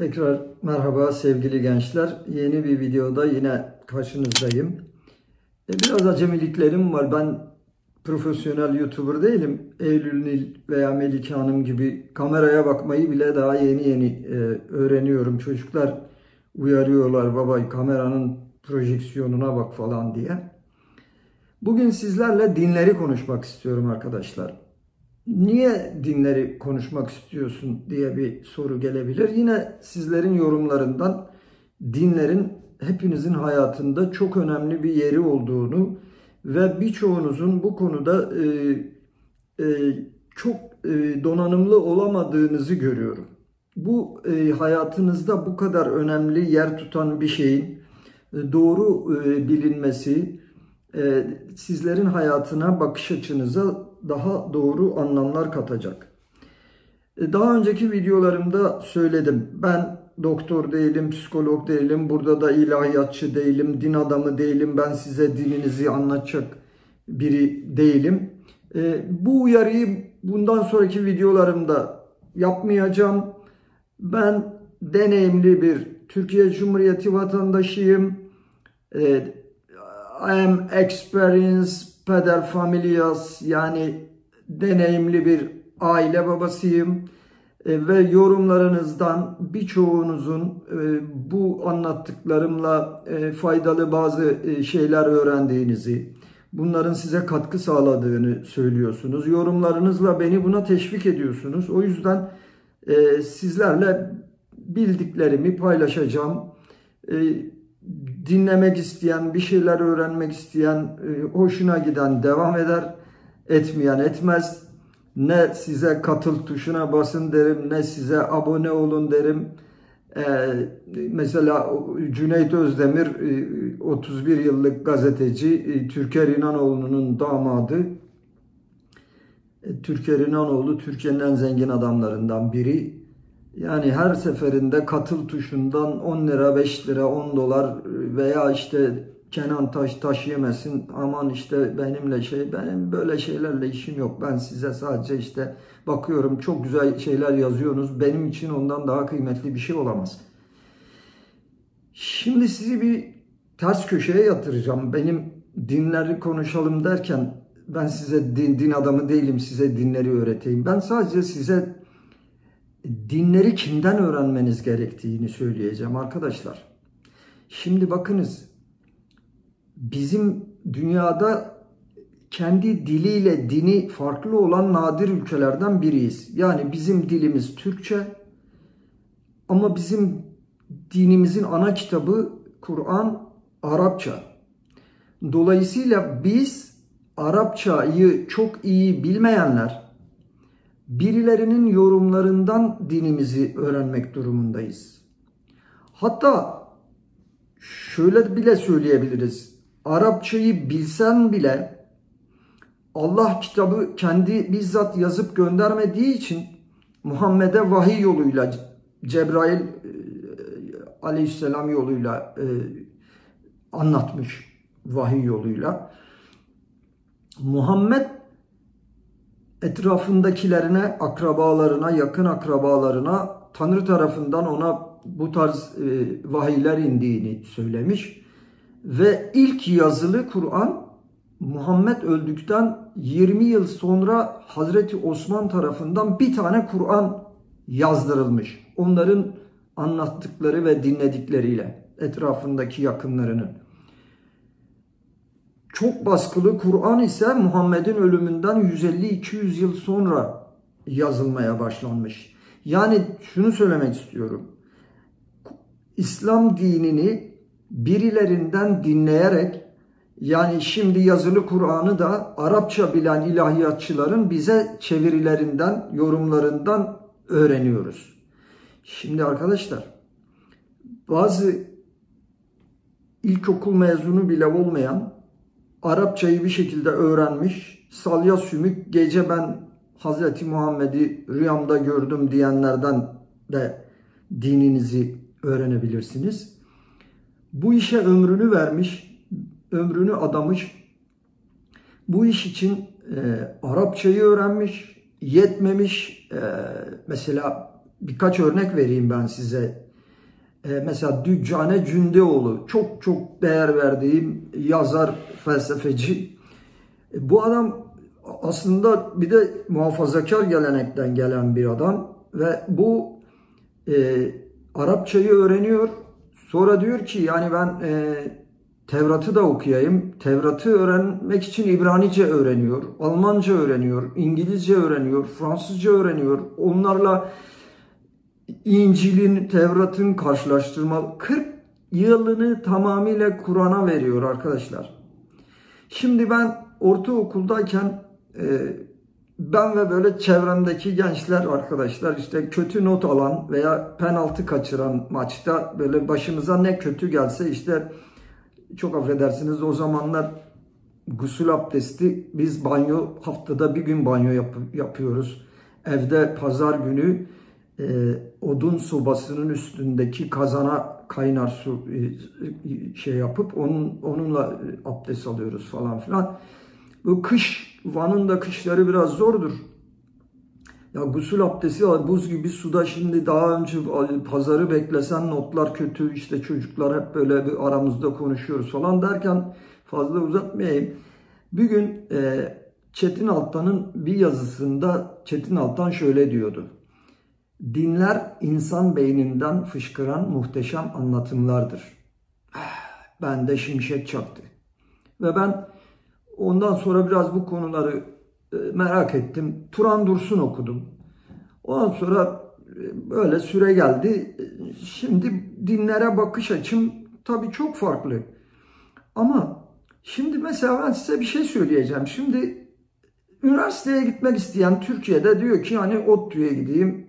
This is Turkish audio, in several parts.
Tekrar merhaba sevgili gençler. Yeni bir videoda yine karşınızdayım. E, Biraz acemiliklerim var. Ben profesyonel YouTuber değilim. Eylül Nil veya Melike Hanım gibi kameraya bakmayı bile daha yeni yeni e, öğreniyorum. Çocuklar uyarıyorlar baba kameranın projeksiyonuna bak falan diye. Bugün sizlerle dinleri konuşmak istiyorum arkadaşlar. Niye dinleri konuşmak istiyorsun diye bir soru gelebilir. Yine sizlerin yorumlarından dinlerin hepinizin hayatında çok önemli bir yeri olduğunu ve birçoğunuzun bu konuda e, e, çok e, donanımlı olamadığınızı görüyorum. Bu e, hayatınızda bu kadar önemli yer tutan bir şeyin e, doğru e, bilinmesi, e, sizlerin hayatına bakış açınıza daha doğru anlamlar katacak. E, Daha önceki videolarımda söyledim. Ben doktor değilim, psikolog değilim, burada da ilahiyatçı değilim, din adamı değilim. Ben size dininizi anlatacak biri değilim. E, Bu uyarıyı bundan sonraki videolarımda yapmayacağım. Ben deneyimli bir Türkiye Cumhuriyeti vatandaşıyım. E, I am experienced peder familias yani deneyimli bir aile babasıyım E, ve yorumlarınızdan birçoğunuzun e, bu anlattıklarımla e, faydalı bazı şeyler öğrendiğinizi, bunların size katkı sağladığını söylüyorsunuz. Yorumlarınızla beni buna teşvik ediyorsunuz. O yüzden sizlerle bildiklerimi paylaşacağım. E, dinlemek isteyen, bir şeyler öğrenmek isteyen, e, hoşuna giden devam eder, etmeyen etmez. Ne size katıl tuşuna basın derim, ne size abone olun derim. E, mesela Cüneyt Özdemir, e, 31 yıllık gazeteci, e, Türker İnanoğlu'nun damadı. E, Türker İnanoğlu Türkiye'nin en zengin adamlarından biri. Yani her seferinde katıl tuşundan 10 lira, 5 lira, 10 dolar veya işte Kenan Taş taş yemesin aman işte benimle şey benim böyle şeylerle işim yok. Ben size sadece işte bakıyorum çok güzel şeyler yazıyorsunuz. Benim için ondan daha kıymetli bir şey olamaz. Şimdi sizi bir ters köşeye yatıracağım. Benim dinleri konuşalım derken ben size din, din adamı değilim size dinleri öğreteyim. Ben sadece size dinleri kimden öğrenmeniz gerektiğini söyleyeceğim arkadaşlar. Şimdi bakınız bizim dünyada kendi diliyle dini farklı olan nadir ülkelerden biriyiz. Yani bizim dilimiz Türkçe ama bizim dinimizin ana kitabı Kur'an Arapça. Dolayısıyla biz Arapçayı çok iyi bilmeyenler birilerinin yorumlarından dinimizi öğrenmek durumundayız. Hatta şöyle bile söyleyebiliriz. Arapçayı bilsen bile Allah kitabı kendi bizzat yazıp göndermediği için Muhammed'e vahiy yoluyla Cebrail aleyhisselam yoluyla e, anlatmış vahiy yoluyla. Muhammed etrafındakilerine, akrabalarına, yakın akrabalarına Tanrı tarafından ona bu tarz e, vahiyler indiğini söylemiş. Ve ilk yazılı Kur'an Muhammed öldükten 20 yıl sonra Hazreti Osman tarafından bir tane Kur'an yazdırılmış. Onların anlattıkları ve dinledikleriyle etrafındaki yakınlarının. Çok baskılı Kur'an ise Muhammed'in ölümünden 150-200 yıl sonra yazılmaya başlanmış. Yani şunu söylemek istiyorum. İslam dinini birilerinden dinleyerek yani şimdi yazılı Kur'an'ı da Arapça bilen ilahiyatçıların bize çevirilerinden, yorumlarından öğreniyoruz. Şimdi arkadaşlar bazı ilkokul mezunu bile olmayan Arapçayı bir şekilde öğrenmiş, salya sümük gece ben Hz. Muhammed'i rüyamda gördüm diyenlerden de dininizi öğrenebilirsiniz. Bu işe ömrünü vermiş, ömrünü adamış, bu iş için e, Arapçayı öğrenmiş, yetmemiş. E, mesela birkaç örnek vereyim ben size. E, mesela Düccane Cündeoğlu çok çok değer verdiğim yazar, felsefeci. E, bu adam aslında bir de muhafazakar gelenekten gelen bir adam ve bu e, Arapçayı öğreniyor. Sonra diyor ki yani ben e, Tevrat'ı da okuyayım. Tevrat'ı öğrenmek için İbranice öğreniyor, Almanca öğreniyor, İngilizce öğreniyor, Fransızca öğreniyor. Onlarla İncil'in, Tevrat'ın karşılaştırma 40 yılını tamamıyla Kur'an'a veriyor arkadaşlar. Şimdi ben ortaokuldayken e, ben ve böyle çevremdeki gençler arkadaşlar işte kötü not alan veya penaltı kaçıran maçta böyle başımıza ne kötü gelse işte çok affedersiniz o zamanlar gusül abdesti biz banyo haftada bir gün banyo yap, yapıyoruz. Evde pazar günü e, odun sobasının üstündeki kazana kaynar su e, şey yapıp onun onunla abdest alıyoruz falan filan. Bu kış Van'ın da kışları biraz zordur. Ya gusül abdesti var buz gibi suda şimdi daha önce pazarı beklesen notlar kötü işte çocuklar hep böyle bir aramızda konuşuyoruz falan derken fazla uzatmayayım. Bir gün e, Çetin Altan'ın bir yazısında Çetin Altan şöyle diyordu. Dinler insan beyninden fışkıran muhteşem anlatımlardır. Ben de şimşek çaktı. Ve ben ondan sonra biraz bu konuları e, merak ettim. Turan Dursun okudum. Ondan sonra e, böyle süre geldi. Şimdi dinlere bakış açım tabii çok farklı. Ama şimdi mesela ben size bir şey söyleyeceğim. Şimdi üniversiteye gitmek isteyen Türkiye'de diyor ki hani ODTÜ'ye gideyim,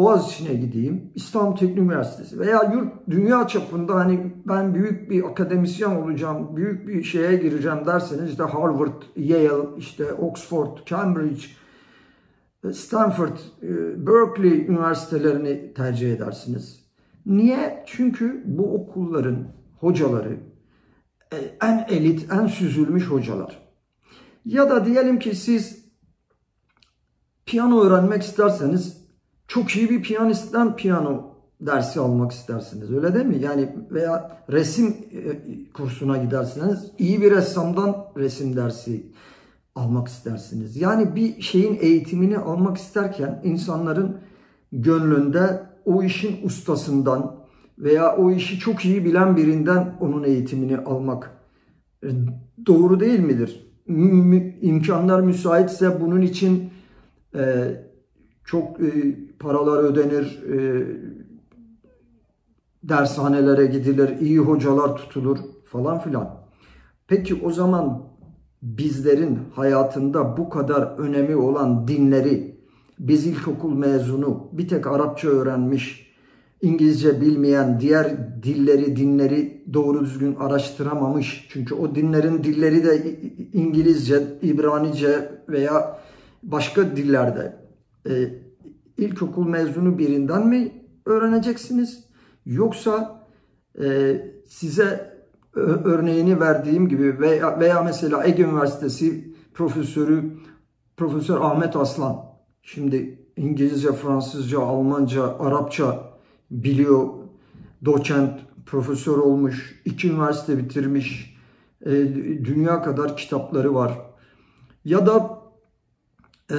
Boğaziçi'ne gideyim, İstanbul Teknik Üniversitesi veya yurt dünya çapında hani ben büyük bir akademisyen olacağım, büyük bir şeye gireceğim derseniz işte Harvard, Yale, işte Oxford, Cambridge, Stanford, e, Berkeley üniversitelerini tercih edersiniz. Niye? Çünkü bu okulların hocaları e, en elit, en süzülmüş hocalar. Ya da diyelim ki siz piyano öğrenmek isterseniz çok iyi bir piyanistten piyano dersi almak istersiniz. Öyle değil mi? Yani veya resim e, kursuna gidersiniz. iyi bir ressamdan resim dersi almak istersiniz. Yani bir şeyin eğitimini almak isterken insanların gönlünde o işin ustasından veya o işi çok iyi bilen birinden onun eğitimini almak e, doğru değil midir? İmkanlar müsaitse bunun için e, çok e, paralar ödenir, e, dershanelere gidilir, iyi hocalar tutulur falan filan. Peki o zaman bizlerin hayatında bu kadar önemi olan dinleri biz ilkokul mezunu bir tek Arapça öğrenmiş, İngilizce bilmeyen, diğer dilleri, dinleri doğru düzgün araştıramamış. Çünkü o dinlerin dilleri de İngilizce, İbranice veya başka dillerde e, ilkokul mezunu birinden mi öğreneceksiniz? Yoksa e, size örneğini verdiğim gibi veya, veya mesela Ege Üniversitesi profesörü Profesör Ahmet Aslan şimdi İngilizce, Fransızca, Almanca, Arapça biliyor. Doçent, profesör olmuş, iki üniversite bitirmiş, e, dünya kadar kitapları var. Ya da e,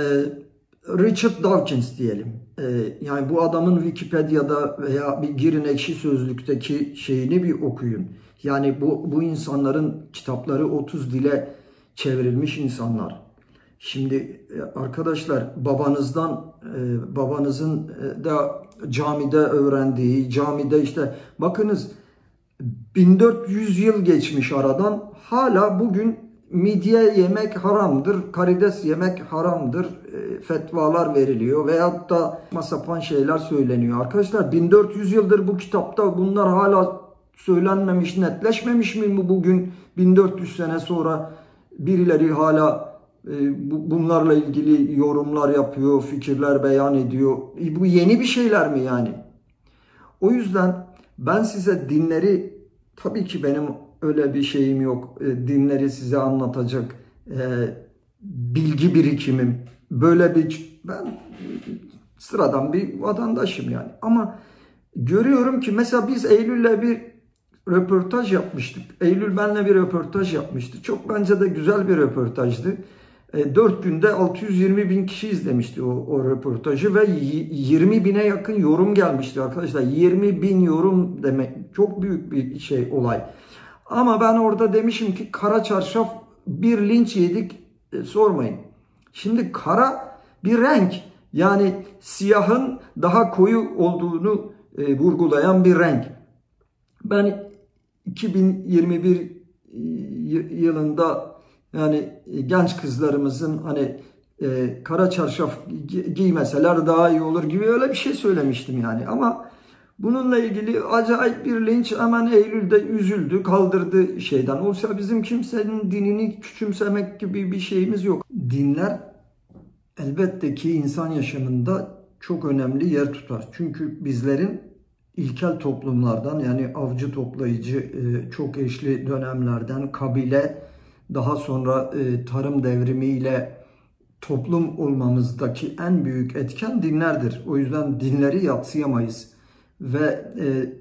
Richard Dawkins diyelim. Ee, yani bu adamın Wikipedia'da veya bir girin ekşi sözlükteki şeyini bir okuyun. Yani bu, bu insanların kitapları 30 dile çevrilmiş insanlar. Şimdi e, arkadaşlar babanızdan e, babanızın e, da camide öğrendiği, camide işte bakınız 1400 yıl geçmiş aradan hala bugün midye yemek haramdır, karides yemek haramdır e, fetvalar veriliyor veyahut da masapan şeyler söyleniyor. Arkadaşlar 1400 yıldır bu kitapta bunlar hala söylenmemiş, netleşmemiş mi bu bugün 1400 sene sonra birileri hala e, bunlarla ilgili yorumlar yapıyor, fikirler beyan ediyor. E, bu yeni bir şeyler mi yani? O yüzden ben size dinleri tabii ki benim öyle bir şeyim yok. E, dinleri size anlatacak e, bilgi birikimim. Böyle bir ben sıradan bir vatandaşım yani. Ama görüyorum ki mesela biz Eylül'le bir röportaj yapmıştık. Eylül benle bir röportaj yapmıştı. Çok bence de güzel bir röportajdı. E, 4 günde 620 bin kişi izlemişti o, o röportajı ve 20 bine yakın yorum gelmişti arkadaşlar. 20 bin yorum demek çok büyük bir şey olay. Ama ben orada demişim ki kara çarşaf bir linç yedik e, sormayın. Şimdi kara bir renk yani siyahın daha koyu olduğunu e, vurgulayan bir renk. Ben 2021 yılında yani genç kızlarımızın hani e, kara çarşaf giymeseler daha iyi olur gibi öyle bir şey söylemiştim yani ama bununla ilgili acayip bir linç hemen Eylül'de üzüldü, kaldırdı şeyden. Oysa bizim kimsenin dinini küçümsemek gibi bir şeyimiz yok. Dinler elbette ki insan yaşamında çok önemli yer tutar. Çünkü bizlerin ilkel toplumlardan yani avcı toplayıcı e, çok eşli dönemlerden kabile daha sonra e, tarım devrimiyle toplum olmamızdaki en büyük etken dinlerdir. O yüzden dinleri yatsıyamayız ve e,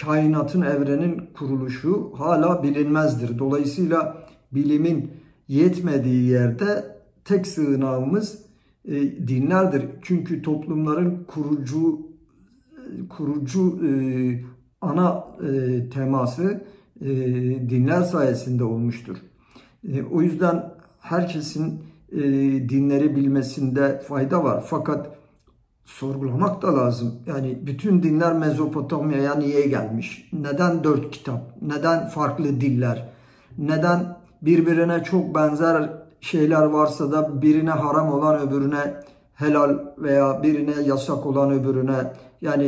kainatın evrenin kuruluşu hala bilinmezdir. Dolayısıyla bilimin yetmediği yerde tek sığınağımız e, dinlerdir. Çünkü toplumların kurucu kurucu e, ana e, teması e, dinler sayesinde olmuştur. E, o yüzden herkesin e, dinleri bilmesinde fayda var. Fakat sorgulamak da lazım. Yani bütün dinler Mezopotamya'ya niye gelmiş? Neden dört kitap? Neden farklı diller? Neden birbirine çok benzer şeyler varsa da birine haram olan öbürüne helal veya birine yasak olan öbürüne yani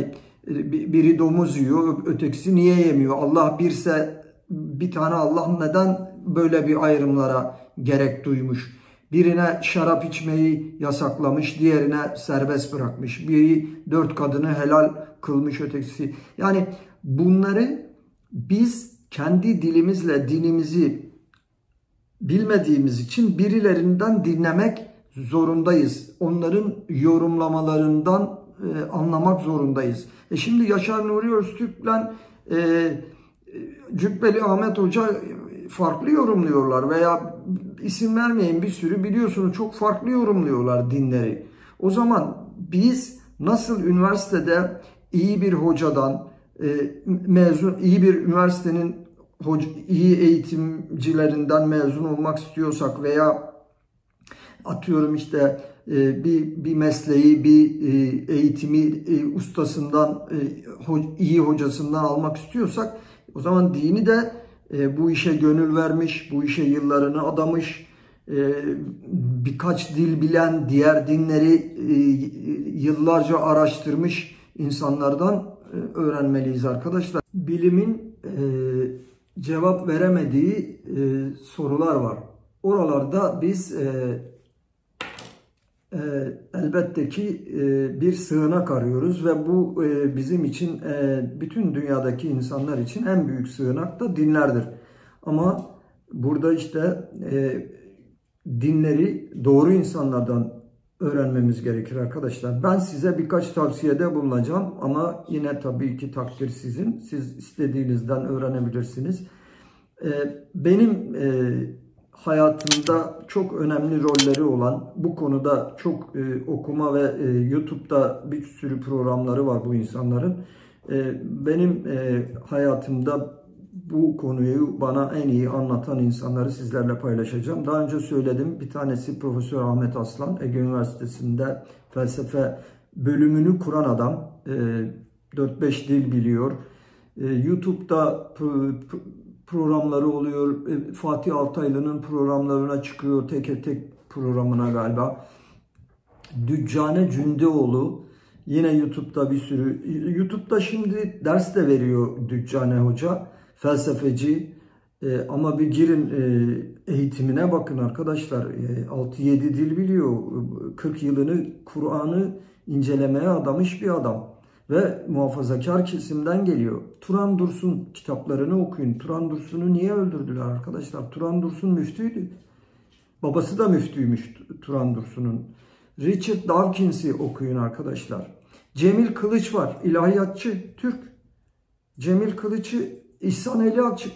e, biri domuz yiyor ötekisi niye yemiyor? Allah birse bir tane Allah neden böyle bir ayrımlara gerek duymuş? Birine şarap içmeyi yasaklamış, diğerine serbest bırakmış. Biri dört kadını helal kılmış ötekisi. Yani bunları biz kendi dilimizle dinimizi bilmediğimiz için birilerinden dinlemek zorundayız. Onların yorumlamalarından e, anlamak zorundayız. E şimdi Yaşar Nuri Öztürk'le e, Cübbeli Ahmet Hoca farklı yorumluyorlar veya isim vermeyin bir sürü biliyorsunuz çok farklı yorumluyorlar dinleri. O zaman biz nasıl üniversitede iyi bir hocadan e, mezun iyi bir üniversitenin hoca, iyi eğitimcilerinden mezun olmak istiyorsak veya atıyorum işte e, bir bir mesleği, bir e, eğitimi e, ustasından, iyi hocasından almak istiyorsak o zaman dini de bu işe gönül vermiş, bu işe yıllarını adamış, birkaç dil bilen, diğer dinleri yıllarca araştırmış insanlardan öğrenmeliyiz arkadaşlar. Bilimin cevap veremediği sorular var. Oralarda biz e, elbette ki e, bir sığınak arıyoruz ve bu e, bizim için e, bütün dünyadaki insanlar için en büyük sığınak da dinlerdir. Ama burada işte e, dinleri doğru insanlardan öğrenmemiz gerekir arkadaşlar. Ben size birkaç tavsiyede bulunacağım ama yine tabii ki takdir sizin. Siz istediğinizden öğrenebilirsiniz. E, benim e, hayatında çok önemli rolleri olan bu konuda çok e, okuma ve e, YouTube'da bir sürü programları var bu insanların. E, benim e, hayatımda bu konuyu bana en iyi anlatan insanları sizlerle paylaşacağım. Daha önce söyledim. Bir tanesi Profesör Ahmet Aslan Ege Üniversitesi'nde felsefe bölümünü kuran adam. E, 4-5 dil biliyor. E, YouTube'da programları oluyor. E, Fatih Altaylı'nın programlarına çıkıyor. Tek tek programına galiba. Düccane Cündeoğlu yine YouTube'da bir sürü YouTube'da şimdi ders de veriyor Düccane Hoca. Felsefeci. E, ama bir girin e, eğitimine bakın arkadaşlar. E, 6-7 dil biliyor. 40 yılını Kur'an'ı incelemeye adamış bir adam ve muhafazakar kesimden geliyor. Turan Dursun kitaplarını okuyun. Turan Dursun'u niye öldürdüler arkadaşlar? Turan Dursun müftüydü. Babası da müftüymüş Turan Dursun'un. Richard Dawkins'i okuyun arkadaşlar. Cemil Kılıç var, ilahiyatçı, Türk. Cemil Kılıç'ı İhsan Eli Açık,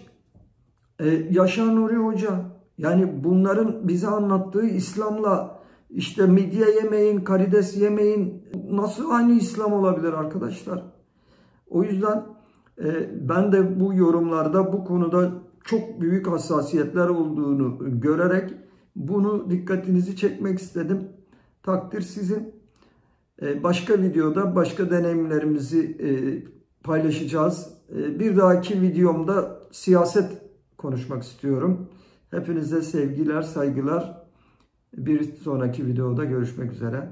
e, Yaşar Nuri Hoca. Yani bunların bize anlattığı İslam'la işte midye yemeyin, karides yemeyin nasıl aynı İslam olabilir arkadaşlar? O yüzden e, ben de bu yorumlarda bu konuda çok büyük hassasiyetler olduğunu görerek bunu dikkatinizi çekmek istedim. Takdir sizin. E, başka videoda başka deneyimlerimizi e, paylaşacağız. Bir dahaki videomda siyaset konuşmak istiyorum. Hepinize sevgiler, saygılar. Bir sonraki videoda görüşmek üzere.